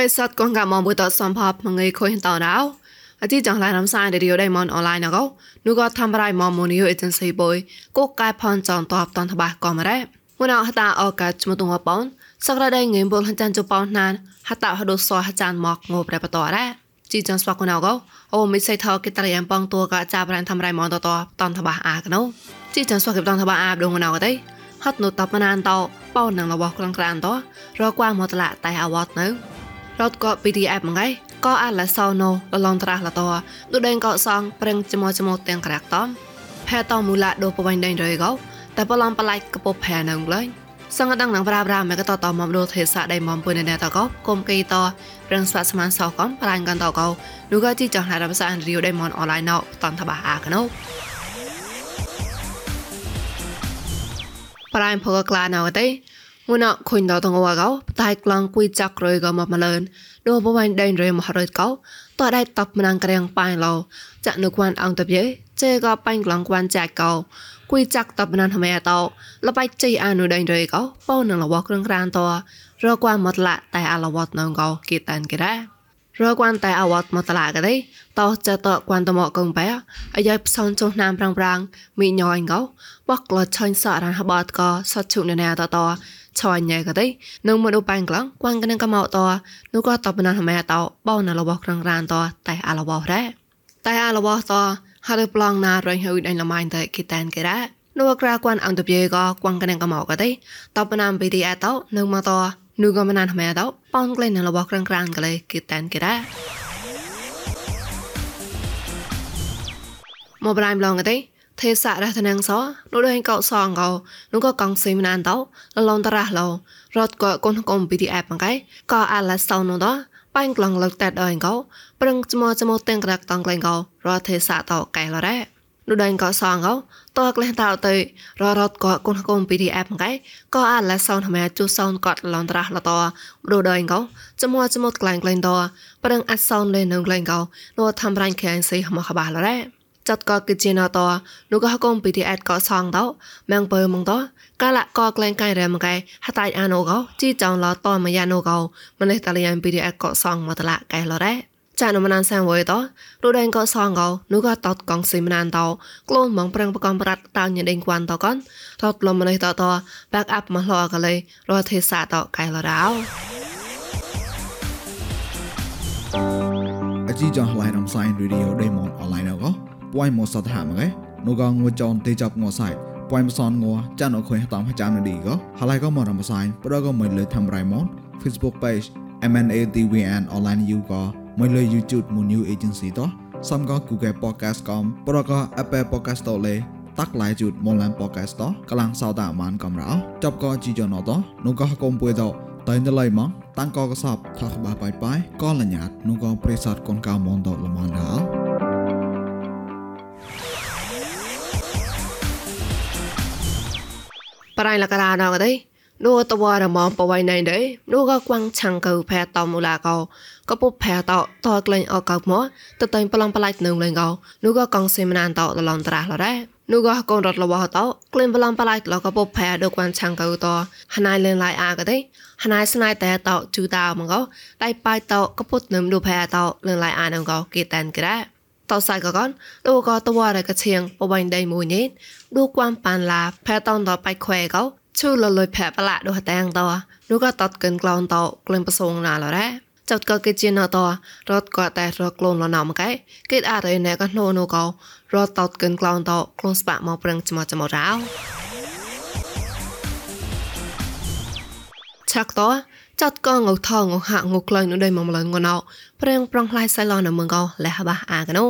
រិស័តកងកមបុតសំភពមងៃខុយតរោអតិចងឡៃរំសាយរីយដៃមនអនឡាញកោនូក៏ធ្វើរៃមមូនីយអេเจนស៊ីបុយកូកែផនចងតបតនតបាក៏មរ៉េមុនអហតាអកាចមតុងបនសក្រដៃងេមបុលហចានជបោណានហតាហដូសហចានមកងបរបតរ៉េជីចងស្វាកណៅកោអូមិសៃថកេតរយ៉ាំបងតួកចាប្រានធ្វើរៃមនតតតនតបាអាកណៅជីចងស្វាកេតនតបាអាបដងណៅកតៃហត់នោះតបណានតបោនឹងរបស់ក្លងក្រានតរកว่าមកតឡាតែអវតនៅ រត់ក៏ PDF មកហើយក៏អាឡាសោណូលឡងត្រាស់លតដូដេងក៏សងប្រឹងចមចមទាំងក្រាក់តំផែតមូលាដូបបៃដេងរយក៏តែបឡំបឡៃកពផែនឹងឡើយសង្កដងនឹងប្រាប្រាមកតតមកដូទេសាដៃមកពុនណែតក៏គុំកេតរងស្វាស្មានសោកំប្រាញ់កាន់តក៏នោះក៏ជីចង់ហារភាសាអនរីយដៃមនអនឡាញណោតនតបាអាកណូប្រៃផកក្លាណៅទេ មុនខុញដល់តងវកោតែក្លងគួយចាក់រយក៏មកមកលឿនដូបបាញ់ដេញរយមករយកោតได้តបមណាងក្រៀងប៉ៃឡោចាក់នៅគួនអង្គតបយេចេក៏បាញ់ក្លងគួនចាក់កោគួយចាក់តបណានហមែតោលបៃជ័យអានុដេញរយកោប៉ោនឹងលវគ្រឿងក្រានតរកគួនមកឡាតែអាលវតនងកោគីតានគេរ៉ារកគួនតែអវតមកតឡាកទេតោចតគួនតមកកងបែអាយផ្សនចុះណាមប្រាំងប្រាំងមីញយកោបកក្លឆាញ់សរានហបតកសតជុណណែតត ឆយញ៉ែក៏ទេនឹងមកដល់បាញ់ក្លងគួងកនឹងកមកតនោះក៏តបណាស់ម៉ែតបោនៅរបស់ក្រងរានតតែអាឡបោរ៉ែតែអាឡបោតហើយប្លងណារញហើយដៃលម៉ៃតែគិតានគេរ៉ានោះក្រៅគួនអន្តបៀក៏គួងកនឹងកមកក៏ទេតបណាំប៊ីទីអតនឹងមកតនោះក៏មិនណាស់ម៉ែតប៉ងក្លែងនៅរបស់ក្រងរានក៏លេគិតានគេរ៉ាមកប្រៃម្លងក៏ទេ ទេសារះតនាងសនោះដែរកោសងកោនោះក៏កងសេមណានតោលឡងតរះឡោរត់ក៏កូនកុំ PDF មកឯក៏អាឡាសោនោះតបាញ់ក្លងលឹកតែដងកោប្រឹងចមចមទាំងក្រាក់តងក្លែងកោរត់ទេសាតោកែលរ៉ានោះដែរក៏សងកោតើក្លែងតោទៅររត់ក៏កូនកុំ PDF មកឯក៏អាឡាសោណាមែជូសោនក៏ឡងតរះឡតព្រោះដែរកោចមចមក្លែងក្លែងតប្រឹងអាសោនលេនឹងក្លែងកោនោះធ្វើរាញ់ខែសៃមកកបាលរ៉ា จัดก็กิจนาตัวนูก็ฮกงปีที่แอดก็ซองตัวแมงเปิมงตัวกะละก็แกล้งไก่แรมไก่หาตายอาโนก็จี้จองลอตอมายาโนก็มันเลยตะเลียนปีที่แอดก็ซองมาตละไก่ลอได้ចានមណានសាំវយតរូដេងក៏សងកោនោះក៏តតកងស៊ីមណានតក្លូនម៉ងប្រឹងប្រកំប្រាត់តោញដេងគួនតកនតតលំនេះតត back up មកលកលេរទេសាតកៃលរោអជីចងឡៃនំសៃរីឌីអូដេម៉ុនអនឡាញកោ ពួយមោសតហាមកេនោះក៏ងួចនទេចាប់ងောសៃពួយមសនងัวចានអខុយតាមចាំនេះក៏ហើយក៏មករំសាយប្រក៏មិនលើធ្វើរៃមក Facebook page MNADWN online you ក៏មិនលើ YouTube មួយ new agency តោះសំក៏ Google podcast កំប្រក៏ Apple podcast តលេតាក់ឡាយជូតមនឡាន podcast តកលាំងសោតអាមានកំរោចប់ក៏ជីយ៉ណតនោះក៏កុំពួយតតែនៅឡៃមកតាំងក៏កសបថាក្បាបាយបាយក៏លញ្ញាតនោះក៏ប្រេសតកូនកៅមនតល្មនដល់ ប្រៃលករាណកទេនោះតវរមងបវៃណៃទេនោះក៏គួងឆាំងកៅផែតមូឡាកោក៏ពុផែតតក្លែងអកកមកទៅតែប្លង់ប្លាច់នឹងលេងកោនោះក៏កងសេមណានតតឡងត្រាស់លរ៉េនោះក៏កូនរត់លវតក្លែងប្លង់ប្លាច់លក៏ពុផែដកគួងឆាំងកៅតហណៃលេងឡៃអាកទេហណៃស្នៃតែតជូតាមកោដៃប៉ៃតក៏ពុតនឹមឌូផែតលេងឡៃអានឹងកោគេតានក្រែ តសៃកកនដូក៏តវរកឈៀងបបៃដៃមួយនេះដូគួនប៉ានឡាផែតនតបៃខ្វែកោឈូលលុយផែបឡាដូតាំងតនោះក៏តតកិនក្លងតក្លែងប្រសងណាឡរ៉ាចត់ក៏គេជាណតរត់ក៏តែរកក្លូនលណមកឯគេអរេណែក៏ណូនូក៏រត់តតកិនក្លងតក្លូនស្បាក់មកប្រឹងចមចមរោឆាក់ត ចាត់កងងថងងហាក់ងក្លែងនៅដៃមកម្លងងណៅប្រេងប្រងផ្លៃសៃឡននៅមងកោលះបាអាកណូ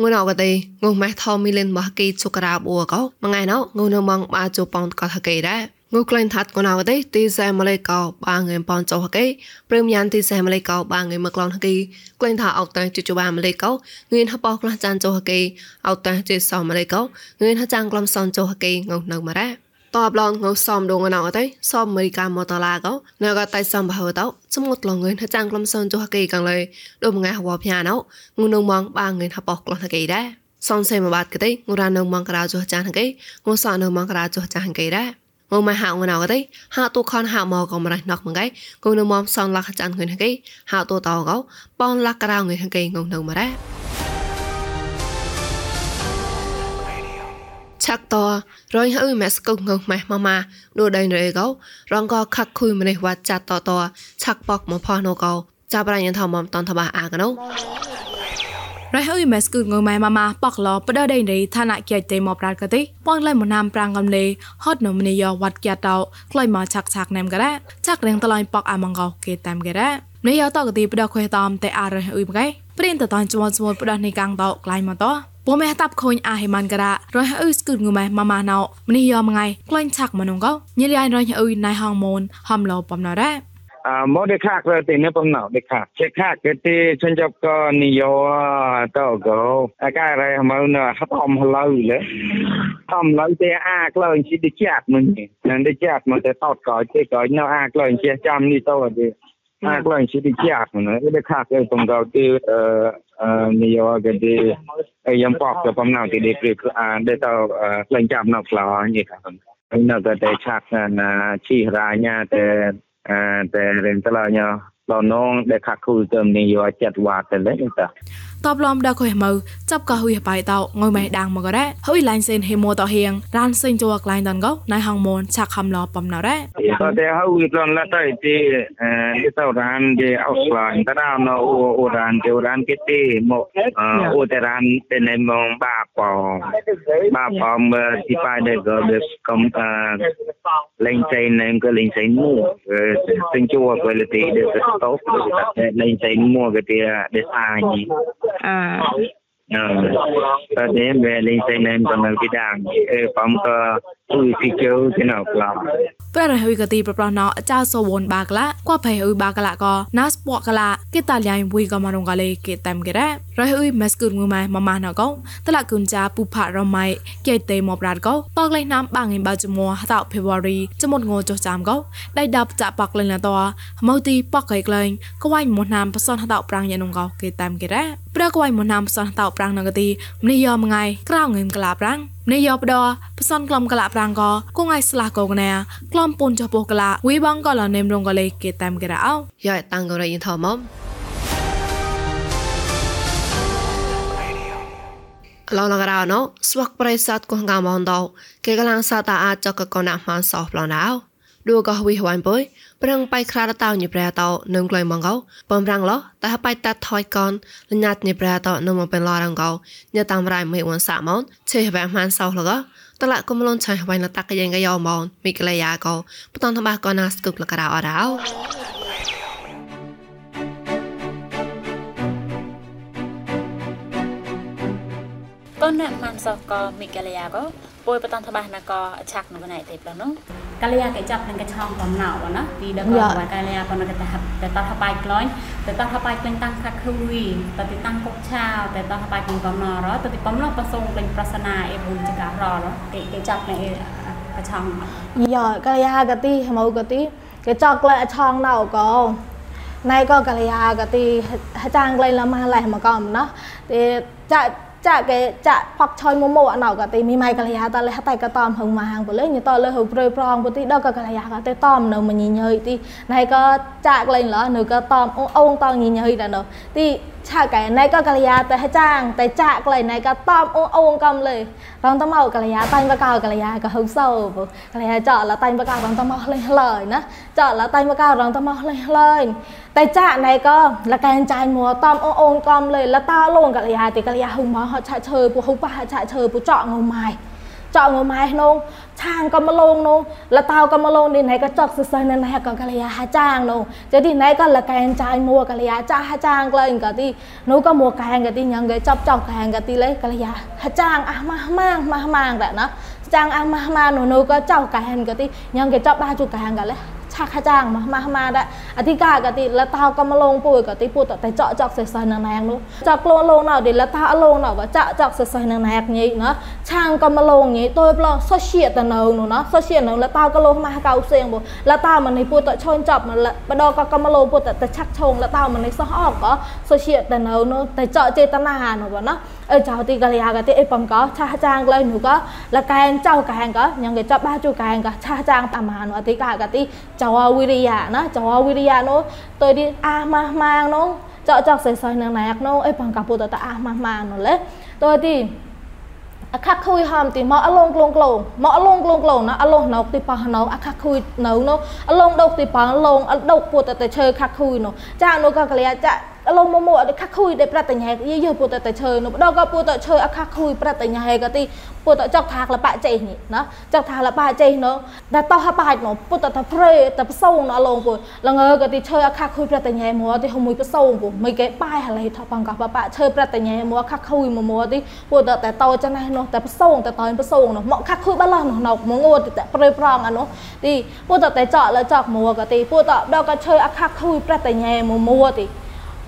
ងួនអកទេងុំម៉ែថោមីលិនបះគីជុក្រាបអ៊ូកោមួយថ្ងៃណៅងុំនៅម៉ងបាជូប៉ងកោថកេដែរងូក្លែងថាត់កូនអកទេទីសែម៉ាឡេកោបាងើប៉នចោហកេព្រមយ៉ាងទីសែម៉ាឡេកោបាងើមកក្លងហកេក្លែងថាអុកតាជជបាម៉ាឡេកោងឿនហបោក្លះចានចោហកេអុកតាជេសោម៉ាឡេកោងឿនហចាងក្លំសនចោហកេងុំនៅម៉ារ៉ា តបឡងងសំដងណៅអតៃសំអមេរិកាមកតឡាកោណកតៃសំបហតោសមុទ្រឡងងឿនថាចាំងក្លំសនចុះកេកងលើដូមងាហវភៀណៅងុនងមងបាងឿនហបោះក្លំកេដែរសំសេមបាតកេងូរ៉ានងមងក្រៅចុះចានកេងូសអនងមងក្រៅចុះចានកេដែរងងមកហៅងណៅកទេហៅទូខនហៅមកក៏មិនរណកមកកែគងនៅមមសងលកចាន់ងឿនកែហៅទូតោកោប៉នលកក្រៅងឿនកែងងនៅមករ៉ា ឆាក់តរយហើយម៉ែស្កុកងម៉ែម៉ាម៉ានោះដៃរេកោរងក៏ខັກคุยម្នេះវ៉ាចាត់តតឆាក់បកមកផោះនោះកោចាប់ប្រាញ់ថមមតនតបាអាកណូរៃហើយម៉ែស្គូងម៉ែម៉ាម៉ាប៉កឡបដដេងរីឋានៈគិតេមកប្រាកទេប៉ងឡៃមណាមប្រាំងកំលេហត់នមនីយោវត្តគិតតោក្លៃមកឆាក់ឆាក់ណែមការ៉ាឆាក់រៀងតឡៃប៉កអាម៉ងកោគេតាមការ៉ា នេះយោតកទីបដខេតាមតែអរអ៊ុយមកែព្រិនតតានជមស្មូនបដនៃកាំងតោក្លៃមកតោពមេតាប់ខូនអាហេម៉ានការ៉ារយអ៊ុយស្គូងម៉ែម៉ាម៉ាណៅម្នេះយោមងៃក្លែងឆាក់មនុងកោញិលៃរយអ៊ុយណៃហងមូនហំឡោបំណរ៉ាអមកដេខាក៏ទីនេះបំណៅដេខាចេខាក៏ទីជញ្ចប់ក៏និយោតើក៏អាការ៉េមកនៅហត់អំឡូវលេអំឡូវទេអាក្លែងជីតិចាត់មិននឹងតិចាត់មកតែតតក៏ទេក៏នៅអាក្លែងជាចាំនេះទៅទេ ಆಕ್ಲಾಂಶಿಟಿ ಕ್ಯಾಕ್ನ ಇದೆ ಖಾಕೆ ತುಂಗಾವತಿ ನಿಯೋಗದಿ ಯಂ ಪಾಕ್ ಪಮ್ನಾವತಿ ದಿ ಪ್ರಿಕ್ ದೇ ತಾ ಕ್ಲೈನ್ ಜಾಮ್ ನಾವ್ ಫ್ಲಾ ನಿ ಕಾ ನೋ ದ ದೇ ಚಾಕ್ ನಾ ಚಿ ರಾ ನ್ಯಾ ತೆ ತೆ ರೆನ್ ತಲಾ ನ್ಯಾ ដល់នងដែលខាត់គូទៅនាយកចិត្តវត្តទៅលេងតា តបឡំដល់ខុយមើចាប់ក៏ហ៊ុយបៃតោងុយម៉ែដាងមករ៉ាហ៊ុយឡាញ់សេនហេម៉ូតហៀងរានសេងជួក្លែងតនកោណៃហងមូនឆាក់ខំឡបំណរ៉ាក៏តែហ៊ុយប្លន់ឡាតៃទីអឺទៅរានជាអោស្លាញ់តរណអូអូរានជារានគេទីមកអូតរានទៅនៃមងបាប៉បាប៉មើទីប៉ៃដែលក៏ដូចកំលេងសេនណែមក៏លេងសេនមួសេងជួក៏លទីដែលទៅតោលេងសេនមួក៏ទីដែលអាញ Uh, her name were Lisa and Donald Kidang. Uh, from her bấm cơ ui thì chiếu thế nào là ប្ររហុយកទីប្រប្រណោអចាសវនបាកឡាកួផៃហុយបាកឡាកណាស្ពកឡាគេតាលៃវីកមរងកលេគេតាមគេរ៉រហុយម៉ាស្គុងម៉ៃម៉ម៉ាណកោតឡាគុនចាពុផរម៉ៃគេតេមកប្រាតកោតកលេណាំបាងងបាជមួតោဖေវរីចមុតងោចចាំកោដៃដាប់ចាប៉កលេណាតោម៉ូទីប៉កកៃក្លែងកវៃមុណាំបសនតោប្រាំងយ៉ានងកោគេតាមគេរ៉ប្រកវៃមុណាំបសនតោប្រាំងណងទីមនេះយោមងៃក្រៅងឹមក្លាប្រាំងនេះយោបដផ្សនក្លំក្លាប្រាំងក៏គងឯស្លាកោកណាក្លំពុនចុះពោះក្លាវីបងក៏លនេមរងក៏លេគេតាមគេរអោយ៉ៃតាំងក៏រយថមមឡងឡងរោណូស្វកប្រៃសាទកងកាមងដោគេកលាំងសាតាអាចចកកណាម៉ានសោះប្លណៅ ដួកោះវិហវ៉ាន់បុយប្រឹងបៃខ្លាតោញីប្រែតោនឹងក្លែងម៉ងកោបំរាំងឡោតះបៃតាត់ថយកនលញាតញីប្រែតោនឹងមកពេលឡរងកោញ៉តាមរៃមិនអ៊ុនសាម៉ោនឆេះវ៉ាម៉ានសោឡកោតឡាកុំលនឆៃវ៉ៃណតាក់យ៉ងកយោម៉ោនមីក្លេយ៉ាកោបតនថាបះកោណាស្គឹកលករោអរោតនណាម៉ានសោកោមីក្លេយ៉ាកោពួយបតនថាបះណកោអឆាក់នឹងណៃទេប្រណោ កាលីយ៉ាគេចាប់នឹងកឆងបំណៅណាទីដល់គាត់កាលីយ៉ាប៉ុណ្ណឹងគេថាតែតោះហបាយក្លាញ់តែតោះហបាយក្លែងតាំងខាក់ឃូវីតែទីតាំងគុកឆាវតែតោះហបាយគងបំណរតែទីបំណប្រសងពេញប្រសនាអេបុនចការរគេគេចាប់នៅកឆងយ៉ាកាលីយ៉ាកទីមកកទីគេចောက်ក្លែឆងណៅកោណៃក៏កាលីយ៉ាកទីចាងក្លែងលម៉ាឡៃមកកំណាទីចា ចាក់គេចាក់ផកឆយមុំមកអណៅក៏ទីមីម៉ៃកលយាតលេតែក៏តំហឹងម៉ាងបលេញតលើហៅប្រយប្រងពុទីដល់ក៏កលយាក៏ទៅតំនៅមញញើយទីណៃក៏ចាក់លេងឡនៅក៏តំអូងតងញញើយដល់ទីឆាកែណៃក៏កលយាទៅចាងតែចាក់ក្លែងណៃក៏តំអូអូងកំលេរងតមកកលយាតាញ់បកោកលយាក៏ហៅសោកលយាចော့លតាញ់បកោរងតមកលេងឡើយណាចော့លតាញ់បកោរងតមកលេងឡើយតែចាក់ណៃក៏លកែនចាញ់មួតំអូអូងកំលេលតាលងកលយាទីកលយាហឹងមកហត់ឆាឈើពូហុប៉ះឆាឈើពូចော့ងម៉ាយចော့ងម៉ាយក្នុង ឆាងក៏មកលងនោះលតៅក៏មកលងនេះណៃក៏ចកសសណណៃក៏កលយាហាចាងនោះចេះទីណៃក៏លកែងចាយមួកលយាចាហាចាងក្លែងក៏ទីនោះក៏មួកែងក៏ទីញ៉ាំគេចប់ចប់កែងក៏ទីលេកលយាហាចាងអះម៉ាស់ម៉ាងម៉ាស់ម៉ាងតែណោះចាងអះម៉ាស់ម៉ាងនោះនោះក៏ចោកែងក៏ទីញ៉ាំគេចប់បាជូកែងក៏លេ ឆាខាចាងមកមកមកដែរអធិការក៏ទីលតោក៏មកលងពួយក៏ទីពុតតែចកចកសេះសេះនឹងណាងនោះចកខ្លួនលងណៅទីលតោអលងណៅចកចកសេះសេះនឹងណាងញីណាឆាងក៏មកលងញីតួប្លោសុជាតនៅនោះណាសុជានៅលតោក៏លងមកកៅសៀងបុលតោមិននេះពុតឈូនចាប់មកបដក៏ក៏មកលងពុតតែឆាក់ឈងលតោមិននេះសោះអកក៏សុជាតនៅនោះតែចកចេតនានោះបងណា អអឺចៅទីកលយាកទីអីបំក៏ឆាចាងក្លែងនោះក៏លកែងចៅកែងក៏ញ៉ងគេចាប់បាជូកែងក៏ឆាចាងតាមហានអតិកាកទីចៅវិរិយាណាចៅវិរិយានោះទៅទីអាម៉ាស់ម៉ាងនោះចောက်ចောက်សៃសៃនឹងណាក់នោះអីបំក៏ពុតតអាម៉ាស់ម៉ាងនោះលេទៅទីអខាក់ខុយហមទីមកអលងក្លងក្លងមកអលងក្លងក្លងណាអលងណោកទីប៉ះណោអខាក់ខុយនៅនោះអលងដុកទីប៉ះលងអដុកពុតតែឈើខាក់ខុយនោះចានោះក៏កលិយាចាឡងមកមកអត់ខាក់ខុយដែលប្រតញ្ញែយយើពុតតែឈើនោះដល់ក៏ពុតឈើអខាក់ខុយប្រតញ្ញែក៏ទីពុតចកថាក្លបៈចេះនេះណាចកថាក្លបៈចេះនោះដែលតោះបាច់នោះពុតតែព្រេតែផ្សងណឡងពុលងើក៏ទីឈើអខាក់ខុយប្រតញ្ញែមកទីហមួយផ្សងពុមិនគេបាយហឡេថបងកបបៈឈើប្រតញ្ញែមកខាក់ខុយមកមកទីពុតតែតោចណេះនោះតែផ្សងតែតោផ្សងនោះមកខាក់ខុយបឡោះនោះណោមកងួតតែព្រេប្រងអានោះទីពុតតែចកលើចកមកក៏ទីពុតដល់ក៏ឈើអខាក់ខុយប្រតញ្ញែមកមកទី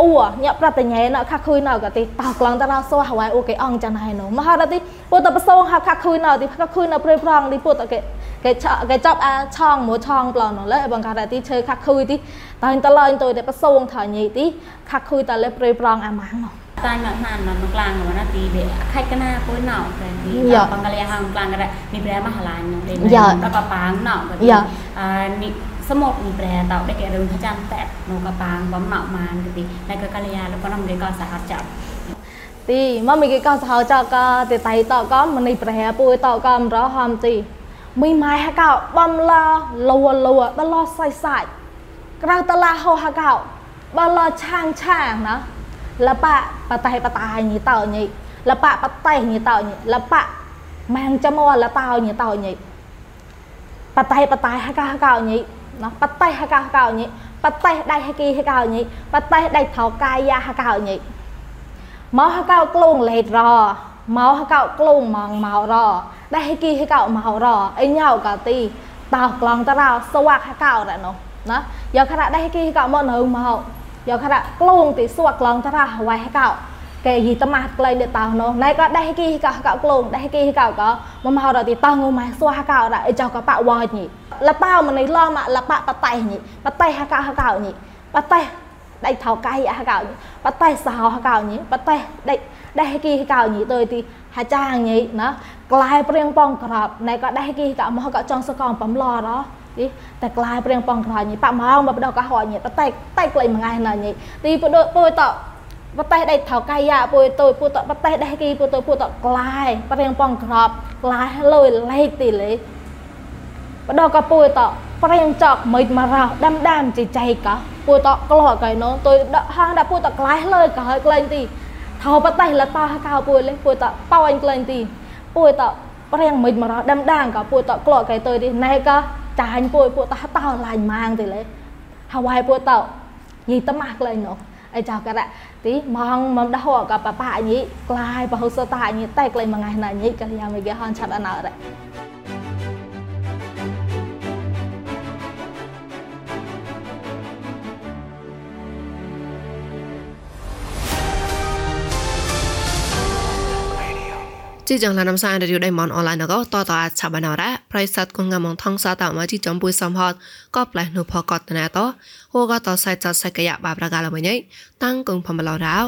អូញាក់ប្រតញ្ញេណខាក់ខុយណៅក៏ទីតោក្លងតរោសោហវ៉ៃអូគេអងចានហើយណូមហារទីពុតប្រសងហខាក់ខុយណៅទីខាក់ខុយណៅព្រៃប្រងទីពុតគេគេគេចាប់អាឆងមួយឆងប្លន់លើបងកាទីឈើខាក់ខុយទីតើតឡើយទៅតែប្រសងថញីទីខាក់ខុយតលើព្រៃប្រងអាម៉ាំងណូ tay mà hàn mà nó lang mà nó tí để khách cái na cuối nọ cái tí Dạ. bằng cái hàng lang cái đấy mi bre mà hà lan để Dạ. nó có báng nọ cái tí Dạ. à mi សមុទ្រមីប្រែតោដែលគេរឹងចាំតែនៅកបាងបំ ណក់ម៉ានទីតែក៏កលយាលក៏នំគេក៏សហចាប់ទីមកមីគេក៏សហចក៏ទីតៃតក៏មនីប្រែពួយតក៏មរហំទីមីម៉ែហកោបំឡាលវលវបឡសៃសាច់ក្រៅតឡាហោហកោបឡឆាងឆាងណាលបៈបតៃបតាញីតោញីលបៈបតៃញីតោញីលបៈម៉ាងចមលតោញីតោញីបតៃបតាហកោហកោញី ណាបតៃហកោហកោញីបតៃដៃហគីហកោញីបតៃដៃថោកាយាហកោញី mau ha kau klung leit ro mau ha kau klung mong mau ro đây hay kia hay cậu màu ro ấy nhau cả ti tao klong ta rao swak ha kau ra no nó giờ khara đây hay kia hay cậu mong nấu màu giờ khara klung ti swak klong ta ra hoài ha kau cái gì tao mát lên để tao nó này có đây hay kia hay cậu cậu klung đây hay kia hay cậu có mà màu rồi thì tao ngồi mà swak ha kau ra ấy cho các bạn hoài nhỉ là bao mà này lo mà là bạn bắt tay nhỉ bắt tay ha kau ha kau nhỉ bắt tay ដៃថោកាយហកោបតៃសហហកោញីបតៃដៃដៃគីហកោញីទៅទីហាចាងញីណាក្លាយព្រៀងប៉ងក្របណែក៏ដៃគីកោមកក៏ចង់សកងបំឡរទីតែក្លាយព្រៀងប៉ងក្របញីប៉ម៉ងបបដកហញីបតៃតៃក្លែងមួយថ្ងៃណាញីទីពុដូចពុយត បតៃដៃថោកាយពុយទៅពុតបតៃដៃគីពុទៅពុតក្លាយព្រៀងប៉ងក្របក្លាយលុយលេខទីលេបដកពុយតប្រេងចកមិនមករោដាំដាំចៃចៃក៏ពួយតក្លោកៃណូទុយដកហាងដាក់ពួយតក្លាយលើក៏ហើយក្លែងទីថោបតៃលតាកៅពួយលេពួយតប៉ោអញក្លែងទីពួយតប្រេងមិនមករោដាំដាំក៏ពួយតក្លោកៃទុយទីណែក៏ចាញ់ពួយពួយតតោឡាញម៉ាងទីលេហើយវាយពួយតយីតម៉ាស់ក្លែងណូ អីចៅក៏ដាក់ទីម៉ងមកដោះក៏ប៉ប៉ាញីក្លាយបហុសតាញីតែក្លែងមួយថ្ងៃណាញីក៏យ៉ាងមកគេហនឆាត់អណោរ៉ ជីចងឡានំសានរយដៃមនអនឡាញក៏តតអាចឆាបានរ៉ាប្រៃសាត់គងងមងថងសាតមកជីចំពុយសំហតក៏ផ្លែនុផកតណាតហូក៏តសៃចសៃកយបាប្រកាលមួយញ៉ៃតាំងគងផមឡរោ